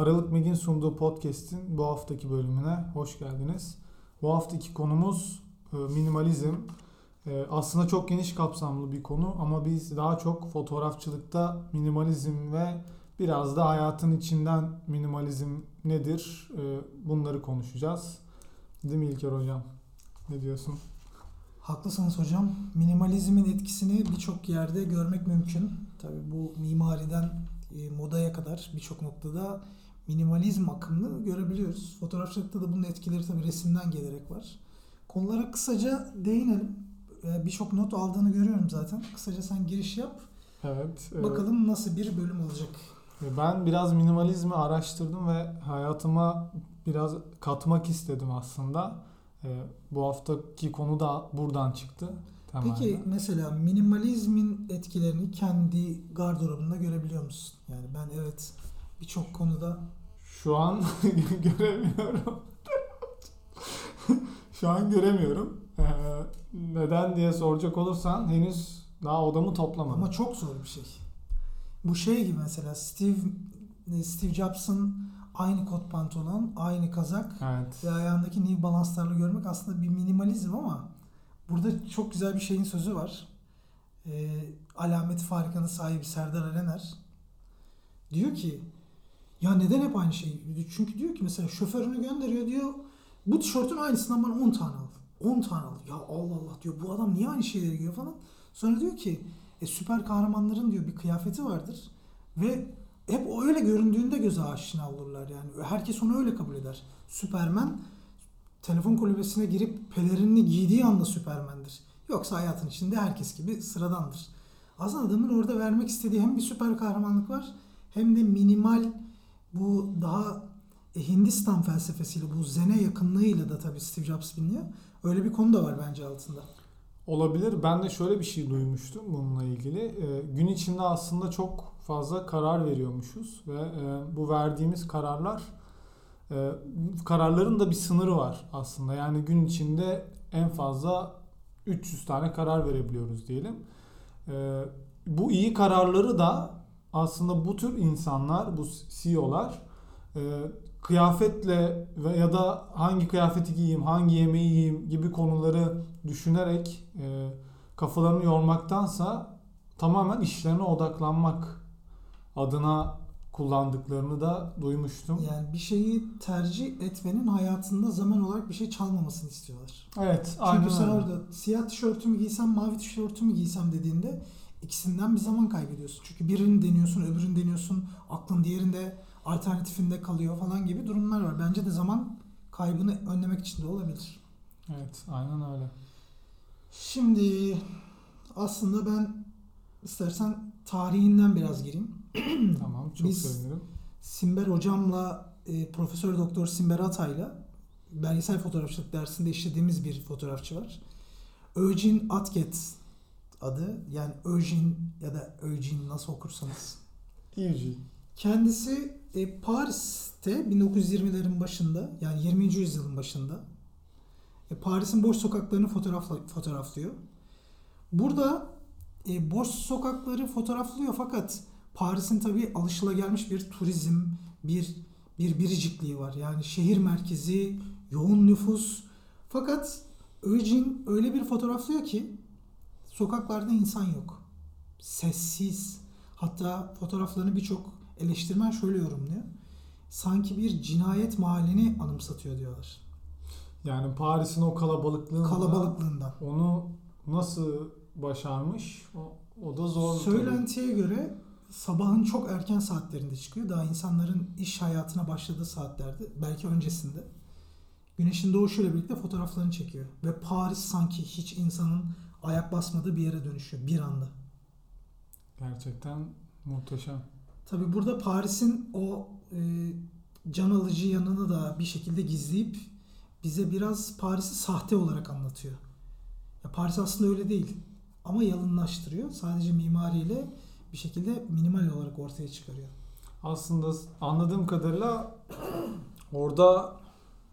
Aralık Meg'in sunduğu podcast'in bu haftaki bölümüne hoş geldiniz. Bu haftaki konumuz e, minimalizm. E, aslında çok geniş kapsamlı bir konu ama biz daha çok fotoğrafçılıkta minimalizm ve biraz da hayatın içinden minimalizm nedir e, bunları konuşacağız. Değil mi İlker Hocam? Ne diyorsun? Haklısınız hocam. Minimalizmin etkisini birçok yerde görmek mümkün. Tabii bu mimariden modaya kadar birçok noktada minimalizm akımını görebiliyoruz. Fotoğrafçılıkta da bunun etkileri tabii resimden gelerek var. Konulara kısaca değinelim. E, birçok not aldığını görüyorum zaten. Kısaca sen giriş yap. Evet. e, Bakalım nasıl bir bölüm olacak. Ben biraz minimalizmi araştırdım ve hayatıma biraz katmak istedim aslında. Ee, bu haftaki konu da buradan çıktı. Temelde. Peki mesela minimalizmin etkilerini kendi gardırobunda görebiliyor musun? Yani ben evet birçok konuda Şu an göremiyorum. Şu an göremiyorum. Ee, neden diye soracak olursan henüz daha odamı toplamadım. Ama çok zor bir şey. Bu şey gibi mesela Steve Steve Jobs'ın aynı kot pantolon, aynı kazak Evet. ve ayağındaki New Balance'larla görmek aslında bir minimalizm ama burada çok güzel bir şeyin sözü var. Ee, alamet farikanın sahibi Serdar Erener diyor ki ya neden hep aynı şey? Çünkü diyor ki mesela şoförünü gönderiyor diyor bu tişörtün aynısından bana 10 tane al. 10 tane al. Ya Allah Allah diyor bu adam niye aynı şeyleri giyiyor falan. Sonra diyor ki e, süper kahramanların diyor bir kıyafeti vardır ve hep o öyle göründüğünde göze aşina olurlar yani. Herkes onu öyle kabul eder. Süpermen telefon kulübesine girip pelerinini giydiği anda Süpermen'dir. Yoksa hayatın içinde herkes gibi sıradandır. Aslında adamın orada vermek istediği hem bir süper kahramanlık var hem de minimal bu daha e, Hindistan felsefesiyle bu zene yakınlığıyla da tabii Steve Jobs biliniyor. Öyle bir konu da var bence altında. Olabilir. Ben de şöyle bir şey duymuştum bununla ilgili. Ee, gün içinde aslında çok fazla karar veriyormuşuz ve e, bu verdiğimiz kararlar e, kararların da bir sınırı var aslında. Yani gün içinde en fazla 300 tane karar verebiliyoruz diyelim. E, bu iyi kararları da aslında bu tür insanlar, bu CEO'lar e, kıyafetle ve ya da hangi kıyafeti giyeyim, hangi yemeği yiyeyim gibi konuları düşünerek e, kafalarını yormaktansa tamamen işlerine odaklanmak adına kullandıklarını da duymuştum. Yani bir şeyi tercih etmenin hayatında zaman olarak bir şey çalmamasını istiyorlar. Evet, aynen Çünkü sen öyle. orada siyah tişörtümü giysem, mavi tişörtümü giysem dediğinde ikisinden bir zaman kaybediyorsun. Çünkü birini deniyorsun, öbürünü deniyorsun, aklın diğerinde alternatifinde kalıyor falan gibi durumlar var. Bence de zaman kaybını önlemek için de olabilir. Evet, aynen öyle. Şimdi aslında ben istersen tarihinden biraz gireyim. Tamam, çok Biz- sevinirim. Simber hocamla e, Profesör Doktor Simber Atay'la belgesel fotoğrafçılık dersinde işlediğimiz bir fotoğrafçı var. Eugene Atget adı. Yani Eugene ya da Eugene nasıl okursanız. Eugene. Kendisi e, Paris'te 1920'lerin başında yani 20. yüzyılın başında e, Paris'in boş sokaklarını fotoğrafla, fotoğraflıyor. Burada e, boş sokakları fotoğraflıyor fakat Paris'in tabii alışılagelmiş bir turizm, bir bir biricikliği var. Yani şehir merkezi, yoğun nüfus. Fakat Eugene öyle bir fotoğraflıyor ki sokaklarda insan yok. Sessiz. Hatta fotoğraflarını birçok eleştirmen şöyle yorumluyor. Sanki bir cinayet mahallini anımsatıyor diyorlar. Yani Paris'in o kalabalıklığında Kalabalıklığından. onu nasıl başarmış? O, o da zor. tabii. Söylentiye göre sabahın çok erken saatlerinde çıkıyor. Daha insanların iş hayatına başladığı saatlerde, belki öncesinde. Güneşin doğuşuyla birlikte fotoğraflarını çekiyor. Ve Paris sanki hiç insanın ayak basmadığı bir yere dönüşüyor bir anda. Gerçekten muhteşem. Tabi burada Paris'in o e, can alıcı yanını da bir şekilde gizleyip bize biraz Paris'i sahte olarak anlatıyor. Ya Paris aslında öyle değil. Ama yalınlaştırıyor. Sadece mimariyle bir şekilde minimal olarak ortaya çıkarıyor. Aslında anladığım kadarıyla orada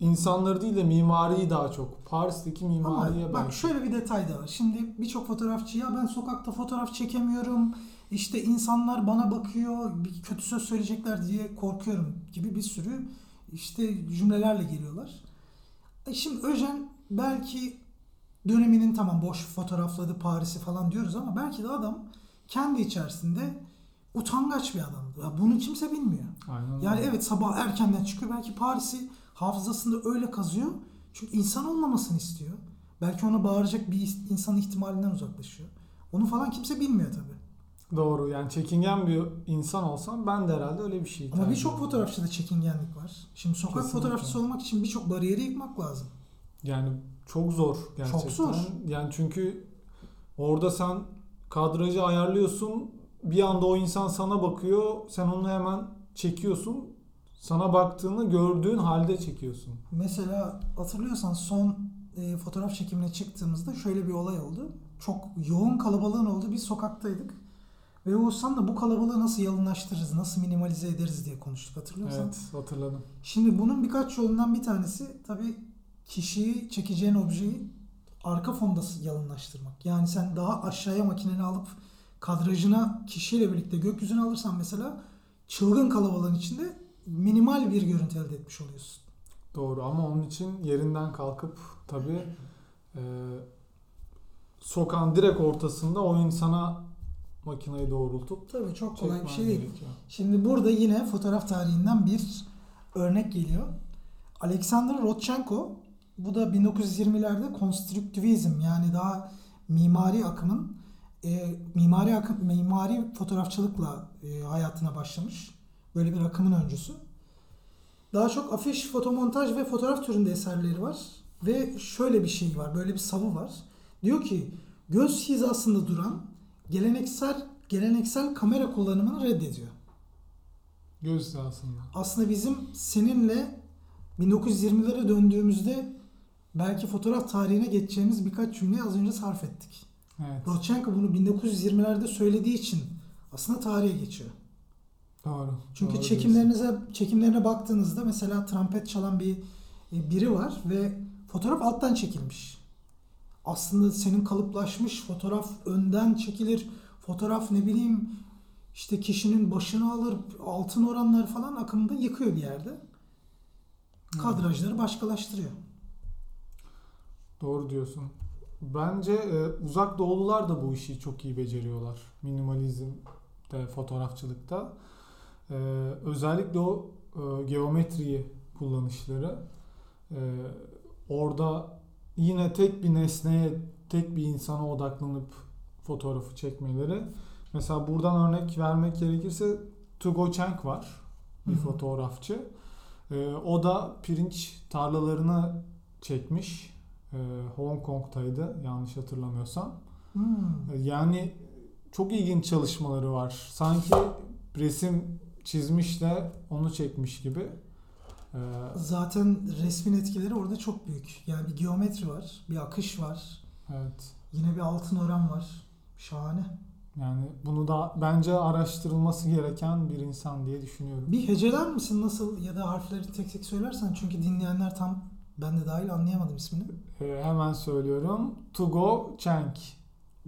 insanları değil de mimariyi daha çok. Paris'teki mimariye Ama bak belki. şöyle bir detay da var. Şimdi birçok fotoğrafçı ya ben sokakta fotoğraf çekemiyorum. İşte insanlar bana bakıyor, bir kötü söz söyleyecekler diye korkuyorum gibi bir sürü işte cümlelerle geliyorlar. E şimdi Öjen belki döneminin tamam boş fotoğrafladı Paris'i falan diyoruz ama belki de adam kendi içerisinde utangaç bir adamdı. Ya bunu kimse bilmiyor. Aynen Yani öyle. evet sabah erkenden çıkıyor. Belki Paris'i hafızasında öyle kazıyor. Çünkü insan olmamasını istiyor. Belki ona bağıracak bir insan ihtimalinden uzaklaşıyor. Onu falan kimse bilmiyor tabii. Doğru yani çekingen bir insan olsam ben de herhalde öyle bir şey Ama birçok fotoğrafçıda çekingenlik var. Şimdi sokak Kesinlikle. fotoğrafçısı olmak için birçok bariyeri yıkmak lazım. Yani çok zor gerçekten. Çok zor. Yani çünkü orada sen kadrajı ayarlıyorsun. Bir anda o insan sana bakıyor. Sen onu hemen çekiyorsun. Sana baktığını gördüğün halde çekiyorsun. Mesela hatırlıyorsan son e, fotoğraf çekimine çıktığımızda şöyle bir olay oldu. Çok yoğun kalabalığın olduğu bir sokaktaydık. Ve Oğuzhan da bu kalabalığı nasıl yalınlaştırırız, nasıl minimalize ederiz diye konuştuk hatırlıyorsan. Evet hatırladım. Şimdi bunun birkaç yolundan bir tanesi tabii kişiyi çekeceğin objeyi arka fonda yalınlaştırmak. Yani sen daha aşağıya makineni alıp kadrajına kişiyle birlikte gökyüzünü alırsan mesela çılgın kalabalığın içinde minimal bir görüntü elde etmiş oluyorsun. Doğru ama onun için yerinden kalkıp tabii e, sokağın direkt ortasında o insana makineyi doğrultup Tabii çok kolay bir şey değil. gerekiyor. Şimdi burada yine fotoğraf tarihinden bir örnek geliyor. Alexander Rodchenko bu da 1920'lerde konstrüktivizm yani daha mimari akımın e, mimari akım mimari fotoğrafçılıkla e, hayatına başlamış. Böyle bir akımın öncüsü. Daha çok afiş, fotomontaj ve fotoğraf türünde eserleri var. Ve şöyle bir şey var, böyle bir savı var. Diyor ki göz hizasında duran geleneksel geleneksel kamera kullanımını reddediyor. Göz aslında. Aslında bizim seninle 1920'lere döndüğümüzde belki fotoğraf tarihine geçeceğimiz birkaç cümleyi az önce sarf ettik. Evet. Rodchenko bunu 1920'lerde söylediği için aslında tarihe geçiyor. Doğru. Çünkü Doğru çekimlerinize çekimlerine baktığınızda mesela trompet çalan bir e, biri var ve fotoğraf alttan çekilmiş. Aslında senin kalıplaşmış fotoğraf önden çekilir. Fotoğraf ne bileyim işte kişinin başını alır, altın oranları falan akımda yıkıyor bir yerde. Kadrajları başkalaştırıyor. Doğru diyorsun. Bence e, uzak doğulular da bu işi çok iyi beceriyorlar. Minimalizmde, fotoğrafçılıkta. E, özellikle o e, geometriyi kullanışları. E, orada yine tek bir nesneye, tek bir insana odaklanıp fotoğrafı çekmeleri. Mesela buradan örnek vermek gerekirse Tugo Cheng var. Bir Hı hı. fotoğrafçı. E, o da pirinç tarlalarını çekmiş. Ee, Hong Kong'taydı yanlış hatırlamıyorsam. Hmm. Ee, Yani çok ilginç çalışmaları var. Sanki resim çizmiş de onu çekmiş gibi. Ee, Zaten resmin etkileri orada çok büyük. Yani bir geometri var, bir akış var, evet. yine bir altın oran var. Şahane. Yani bunu da bence araştırılması gereken bir insan diye düşünüyorum. Bir heceler misin nasıl ya da harfleri tek tek söylersen çünkü dinleyenler tam ben de dahil anlayamadım ismini. Ee, hemen söylüyorum. Tugo Cheng.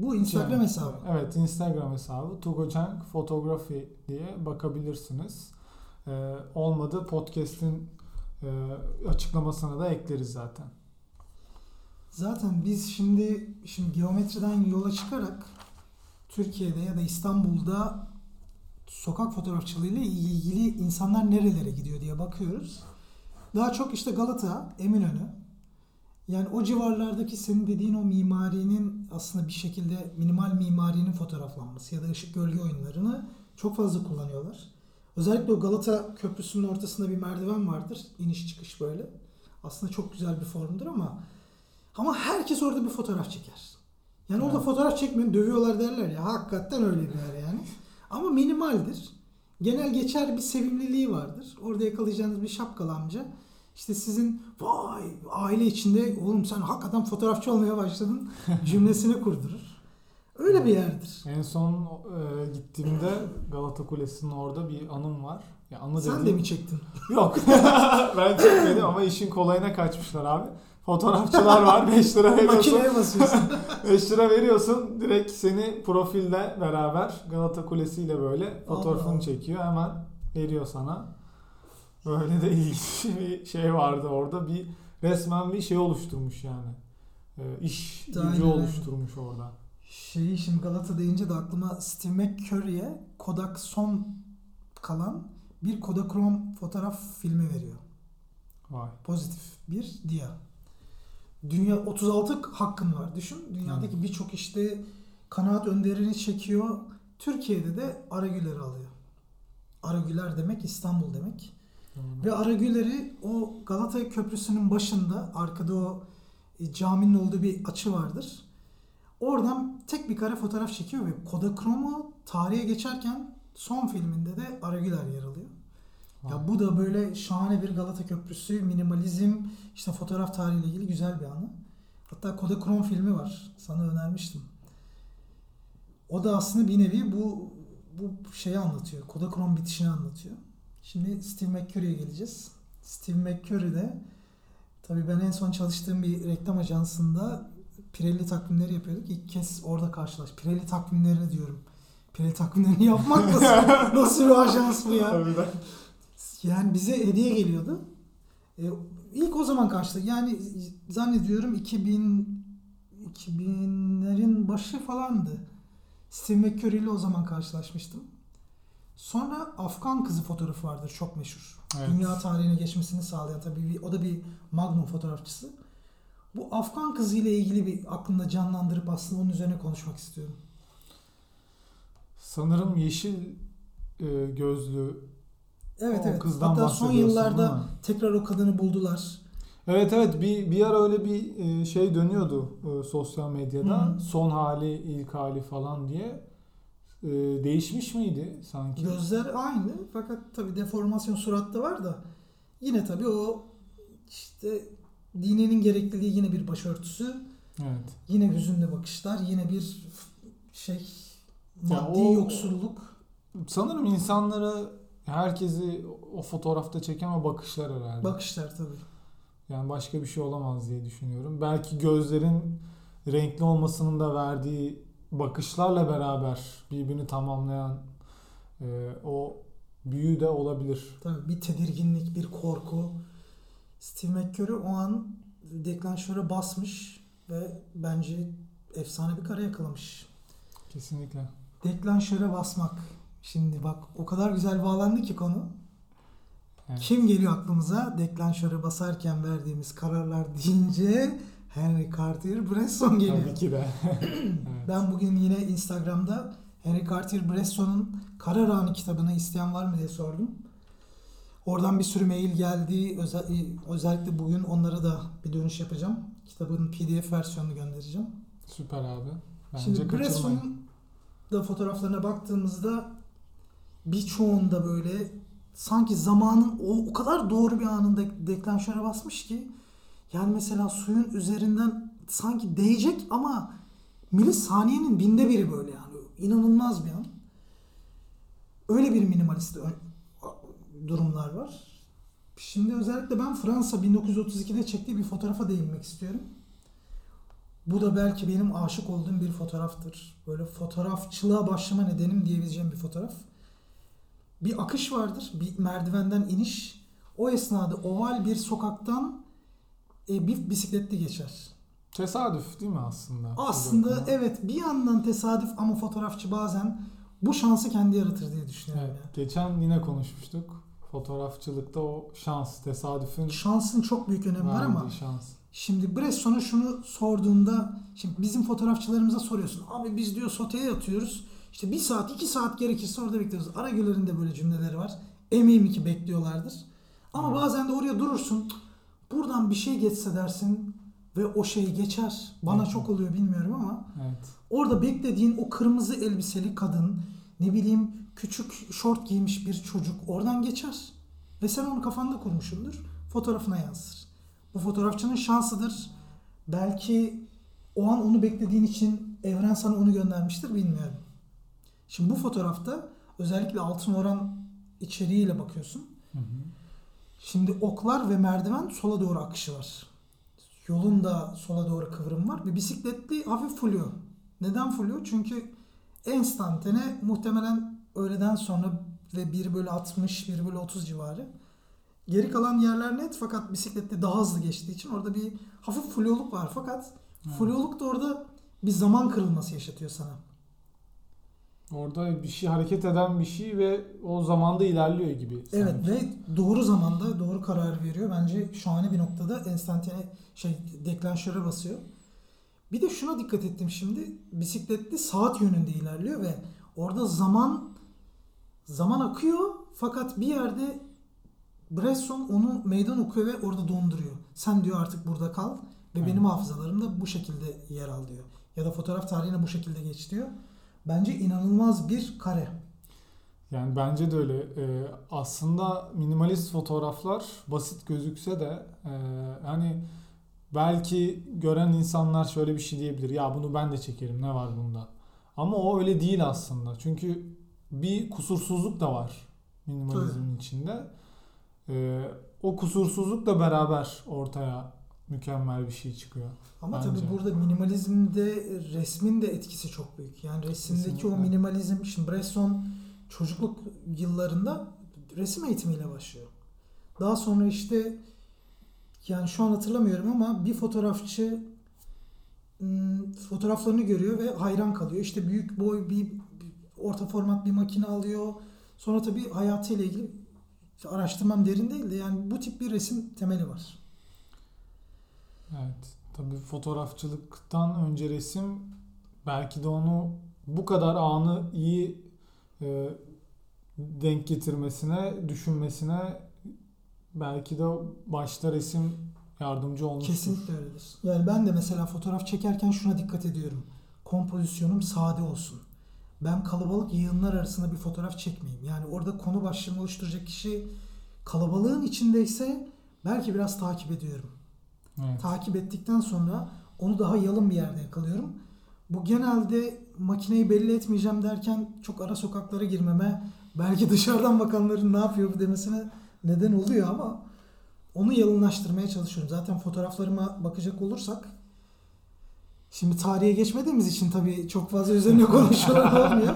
Bu Instagram Cheng. hesabı. Evet Instagram hesabı. Tugo Cheng Photography diye bakabilirsiniz. Ee, olmadı podcast'in e, açıklamasına da ekleriz zaten. Zaten biz şimdi şimdi geometriden yola çıkarak Türkiye'de ya da İstanbul'da sokak fotoğrafçılığı ile ilgili insanlar nerelere gidiyor diye bakıyoruz. Daha çok işte Galata, Eminönü. Yani o civarlardaki senin dediğin o mimarinin aslında bir şekilde minimal mimarinin fotoğraflanması ya da ışık gölge oyunlarını çok fazla kullanıyorlar. Özellikle o Galata Köprüsü'nün ortasında bir merdiven vardır. iniş çıkış böyle. Aslında çok güzel bir formdur ama ama herkes orada bir fotoğraf çeker. Yani orada Evet. fotoğraf çekmeyin dövüyorlar derler ya. Hakikaten öyle bir yer yani. Ama minimaldir. Genel geçer bir sevimliliği vardır. Orada yakalayacağınız bir şapkalı amca işte sizin vay aile içinde oğlum sen hakikaten fotoğrafçı olmaya başladın cümlesini kurdurur. Öyle bir yerdir. En son e, gittiğimde Galata Kulesi'nin orada bir anım var. Ya anı Sen de dediğim- mi çektin? Yok. ben çekmedim ama işin kolayına kaçmışlar abi. Fotoğrafçılar var 5 lira veriyorsun. Makineye basıyorsun. 5 lira veriyorsun. Direkt seni profilde beraber Galata Kulesi ile böyle fotoğrafını Allah. çekiyor. Hemen veriyor sana. Böyle de ilginç bir şey vardı orada. Bir resmen bir şey oluşturmuş yani. E, iş Aynen gücü öyle. oluşturmuş orada. Şeyi şimdi Galata deyince de aklıma Steve McCurry'e Kodak son kalan bir Kodakrom fotoğraf filmi veriyor. Vay. Pozitif bir dia. Dünya 36 hakkın var düşün. Dünyadaki birçok işte kanaat önderini çekiyor. Türkiye'de de Aragüler'i alıyor. Aragüler demek İstanbul demek. Ve Aragüler'i o Galata Köprüsü'nün başında arkada o e, caminin olduğu bir açı vardır. Oradan tek bir kare fotoğraf çekiyor ve Kodakromu tarihe geçerken son filminde de Aragüler yer alıyor. Vay. Ya bu da böyle şahane bir Galata Köprüsü, minimalizm, işte fotoğraf tarihiyle ilgili güzel bir anı. Hatta Kodakrom filmi var. Sana önermiştim. O da aslında bir nevi bu bu şeyi anlatıyor. Kodakrom bitişini anlatıyor. Şimdi Steve McCurry'e geleceğiz. Steve McCurry de tabii ben en son çalıştığım bir reklam ajansında Pirelli takvimleri yapıyorduk. İlk kez orada karşılaş. Pirelli takvimlerini diyorum. Pirelli takvimlerini yapmak nasıl, nasıl bir ajans bu ya? Yani bize hediye geliyordu. E, ilk o zaman karşıladık. Yani zannediyorum 2000 2000'lerin başı falandı. Steve McCurry ile o zaman karşılaşmıştım. Sonra Afgan kızı fotoğrafı vardır çok meşhur. Evet. Dünya tarihine geçmesini sağlayan tabii bir, o da bir magnum fotoğrafçısı. Bu Afgan kızı ile ilgili bir aklımda canlandırıp aslında onun üzerine konuşmak istiyorum. Sanırım yeşil e, gözlü Evet o evet. kızdan Hatta son yıllarda tekrar o kadını buldular. Evet evet bir bir ara öyle bir e, şey dönüyordu e, sosyal medyada. Hı. Son hali, ilk hali falan diye. E, değişmiş miydi sanki? Gözler aynı fakat tabii deformasyon suratta var da yine tabii o işte dininin gerekliliği yine bir başörtüsü, Evet. yine hüzünlü bakışlar, yine bir şey Ya maddi o- yoksulluk. Sanırım insanları herkesi o fotoğrafta çeken o bakışlar herhalde. Bakışlar tabii. Yani başka bir şey olamaz diye düşünüyorum. Belki gözlerin renkli olmasının da verdiği bakışlarla beraber birbirini tamamlayan e, o büyü de olabilir. Tabii bir tedirginlik, bir korku. Steve McCurry o an deklanşöre basmış ve bence efsane bir kare yakalamış. Kesinlikle. Deklanşöre basmak. Şimdi bak o kadar güzel bağlandı ki konu. Evet. Kim geliyor aklımıza? Deklanşöre basarken verdiğimiz kararlar deyince Henry Cartier-Bresson geliyor. Tabii ki de. Ben bugün yine Instagram'da Henry Cartier-Bresson'un Karar Anı kitabını isteyen var mı diye sordum. Oradan bir sürü mail geldi. Özel, özellikle bugün onlara da bir dönüş yapacağım. Kitabın PDF versiyonunu göndereceğim. Süper abi. Bence Şimdi. Bresson'un da fotoğraflarına baktığımızda birçoğunda böyle sanki zamanın o, o kadar doğru bir anında deklanşöre basmış ki yani mesela suyun üzerinden sanki değecek ama milisaniyenin binde biri böyle yani inanılmaz bir an. Öyle bir minimalist durumlar var. Şimdi özellikle ben Fransa 1932'de çektiği bir fotoğrafa değinmek istiyorum. Bu da belki benim aşık olduğum bir fotoğraftır. Böyle fotoğrafçılığa başlama nedenim diyebileceğim bir fotoğraf. Bir akış vardır. Bir merdivenden iniş. O esnada oval bir sokaktan e, bir bisikletli geçer. Tesadüf değil mi aslında? Aslında Bakıma. evet bir yandan tesadüf ama fotoğrafçı bazen bu şansı kendi yaratır diye düşünüyorum. Evet, geçen yine konuşmuştuk. Fotoğrafçılıkta o şans, tesadüfün yani. Şansın çok büyük önemi var ama şans. Şimdi Bresson'a şunu sorduğunda şimdi bizim fotoğrafçılarımıza soruyorsun. Abi biz diyor soteye yatıyoruz. İşte bir saat iki saat gerekirse orada bekliyoruz. Aragüler'in de böyle cümleleri var. Eminim ki bekliyorlardır. Ama Evet. bazen de oraya durursun. "Cık, Buradan bir şey geçse dersin ve o şey geçer. Bana Evet. çok oluyor bilmiyorum ama Evet. orada beklediğin o kırmızı elbiseli kadın ne bileyim küçük şort giymiş bir çocuk oradan geçer. Ve sen onu kafanda kurmuşsundur. Fotoğrafına yansır. Bu fotoğrafçının şansıdır. Belki o an onu beklediğin için evren sana onu göndermiştir bilmiyorum. Şimdi bu fotoğrafta özellikle altın oran içeriğiyle bakıyorsun. Hı hı. Şimdi oklar ve merdiven sola doğru akışı var. Yolun da sola doğru kıvrım var. Bir bisikletli hafif fluyor. Neden fluyor? Çünkü enstantane muhtemelen öğleden sonra ve 1 bölü 60, 1 bölü 30 civarı. Geri kalan yerler net fakat bisikletli daha hızlı geçtiği için orada bir hafif fluyoluk var. Fakat Evet. fluyoluk da orada bir zaman kırılması yaşatıyor sana. Orada bir şey hareket eden bir şey ve o zamanda ilerliyor gibi. Evet sanki. ve doğru zamanda doğru karar veriyor. Bence şahane bir noktada enstantane şey deklanşöre basıyor. Bir de şuna dikkat ettim şimdi. Bisikletli saat yönünde ilerliyor ve orada zaman zaman akıyor fakat bir yerde Bresson onu meydan okuyor ve orada donduruyor. Sen diyor artık burada kal ve benim hafızalarımda bu şekilde yer al diyor. Ya da fotoğraf tarihine bu şekilde geç diyor. Bence inanılmaz bir kare. Yani bence de öyle. Ee, aslında minimalist fotoğraflar basit gözükse de e, hani belki gören insanlar şöyle bir şey diyebilir. Ya bunu ben de çekerim ne var bunda? Ama o öyle değil aslında. Çünkü bir kusursuzluk da var minimalizmin içinde. Ee, o kusursuzlukla beraber ortaya mükemmel bir şey çıkıyor. Ama Bence. tabii burada minimalizmde resmin de etkisi çok büyük. Yani resimdeki Kesinlikle. o minimalizm, şimdi Bresson çocukluk yıllarında resim eğitimiyle başlıyor. Daha sonra işte yani şu an hatırlamıyorum ama bir fotoğrafçı ım, fotoğraflarını görüyor ve hayran kalıyor. İşte büyük boy bir bir orta format bir makine alıyor. Sonra tabii hayatıyla ilgili araştırmam derin değil de yani bu tip bir resim temeli var. Evet. Tabii fotoğrafçılıktan önce resim belki de onu bu kadar anı iyi e, denk getirmesine, düşünmesine belki de başta resim yardımcı olmuştur. Kesinlikle öyledir. Yani ben de mesela fotoğraf çekerken şuna dikkat ediyorum. Kompozisyonum sade olsun. Ben kalabalık yığınlar arasında bir fotoğraf çekmeyeyim. Yani orada konu başlığını oluşturacak kişi kalabalığın içindeyse belki biraz takip ediyorum. Evet. Takip ettikten sonra onu daha yalın bir yerde yakalıyorum. Bu genelde makineyi belli etmeyeceğim derken çok ara sokaklara girmeme, belki dışarıdan bakanların ne yapıyor bu demesine neden oluyor ama onu yalınlaştırmaya çalışıyorum. Zaten fotoğraflarıma bakacak olursak şimdi tarihe geçmediğimiz için tabii çok fazla üzerine konuşulan olmuyor.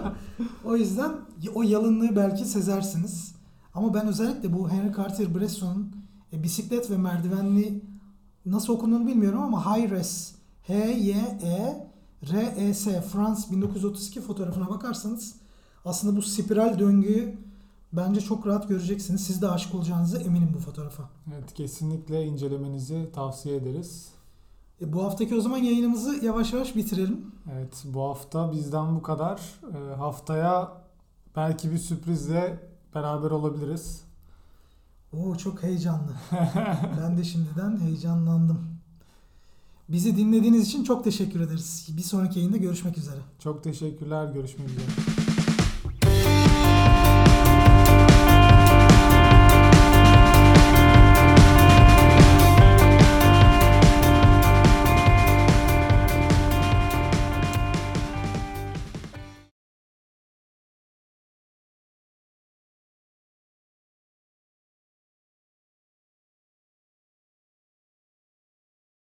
O yüzden o yalınlığı belki sezersiniz. Ama ben özellikle bu Henry Cartier Bresson'un e, bisiklet ve merdivenli nasıl okunduğunu bilmiyorum ama High Res H Y E R E S Frans 1932 fotoğrafına bakarsanız aslında bu spiral döngüyü bence çok rahat göreceksiniz. Siz de aşık olacağınıza eminim bu fotoğrafa. Evet, kesinlikle incelemenizi tavsiye ederiz. E, bu haftaki o zaman yayınımızı yavaş yavaş bitirelim. Evet, bu hafta bizden bu kadar. Ee, haftaya belki bir sürprizle beraber olabiliriz. Oo çok heyecanlı. ben de şimdiden heyecanlandım. Bizi dinlediğiniz için çok teşekkür ederiz. Bir sonraki yayında görüşmek üzere. Çok teşekkürler. Görüşmek üzere.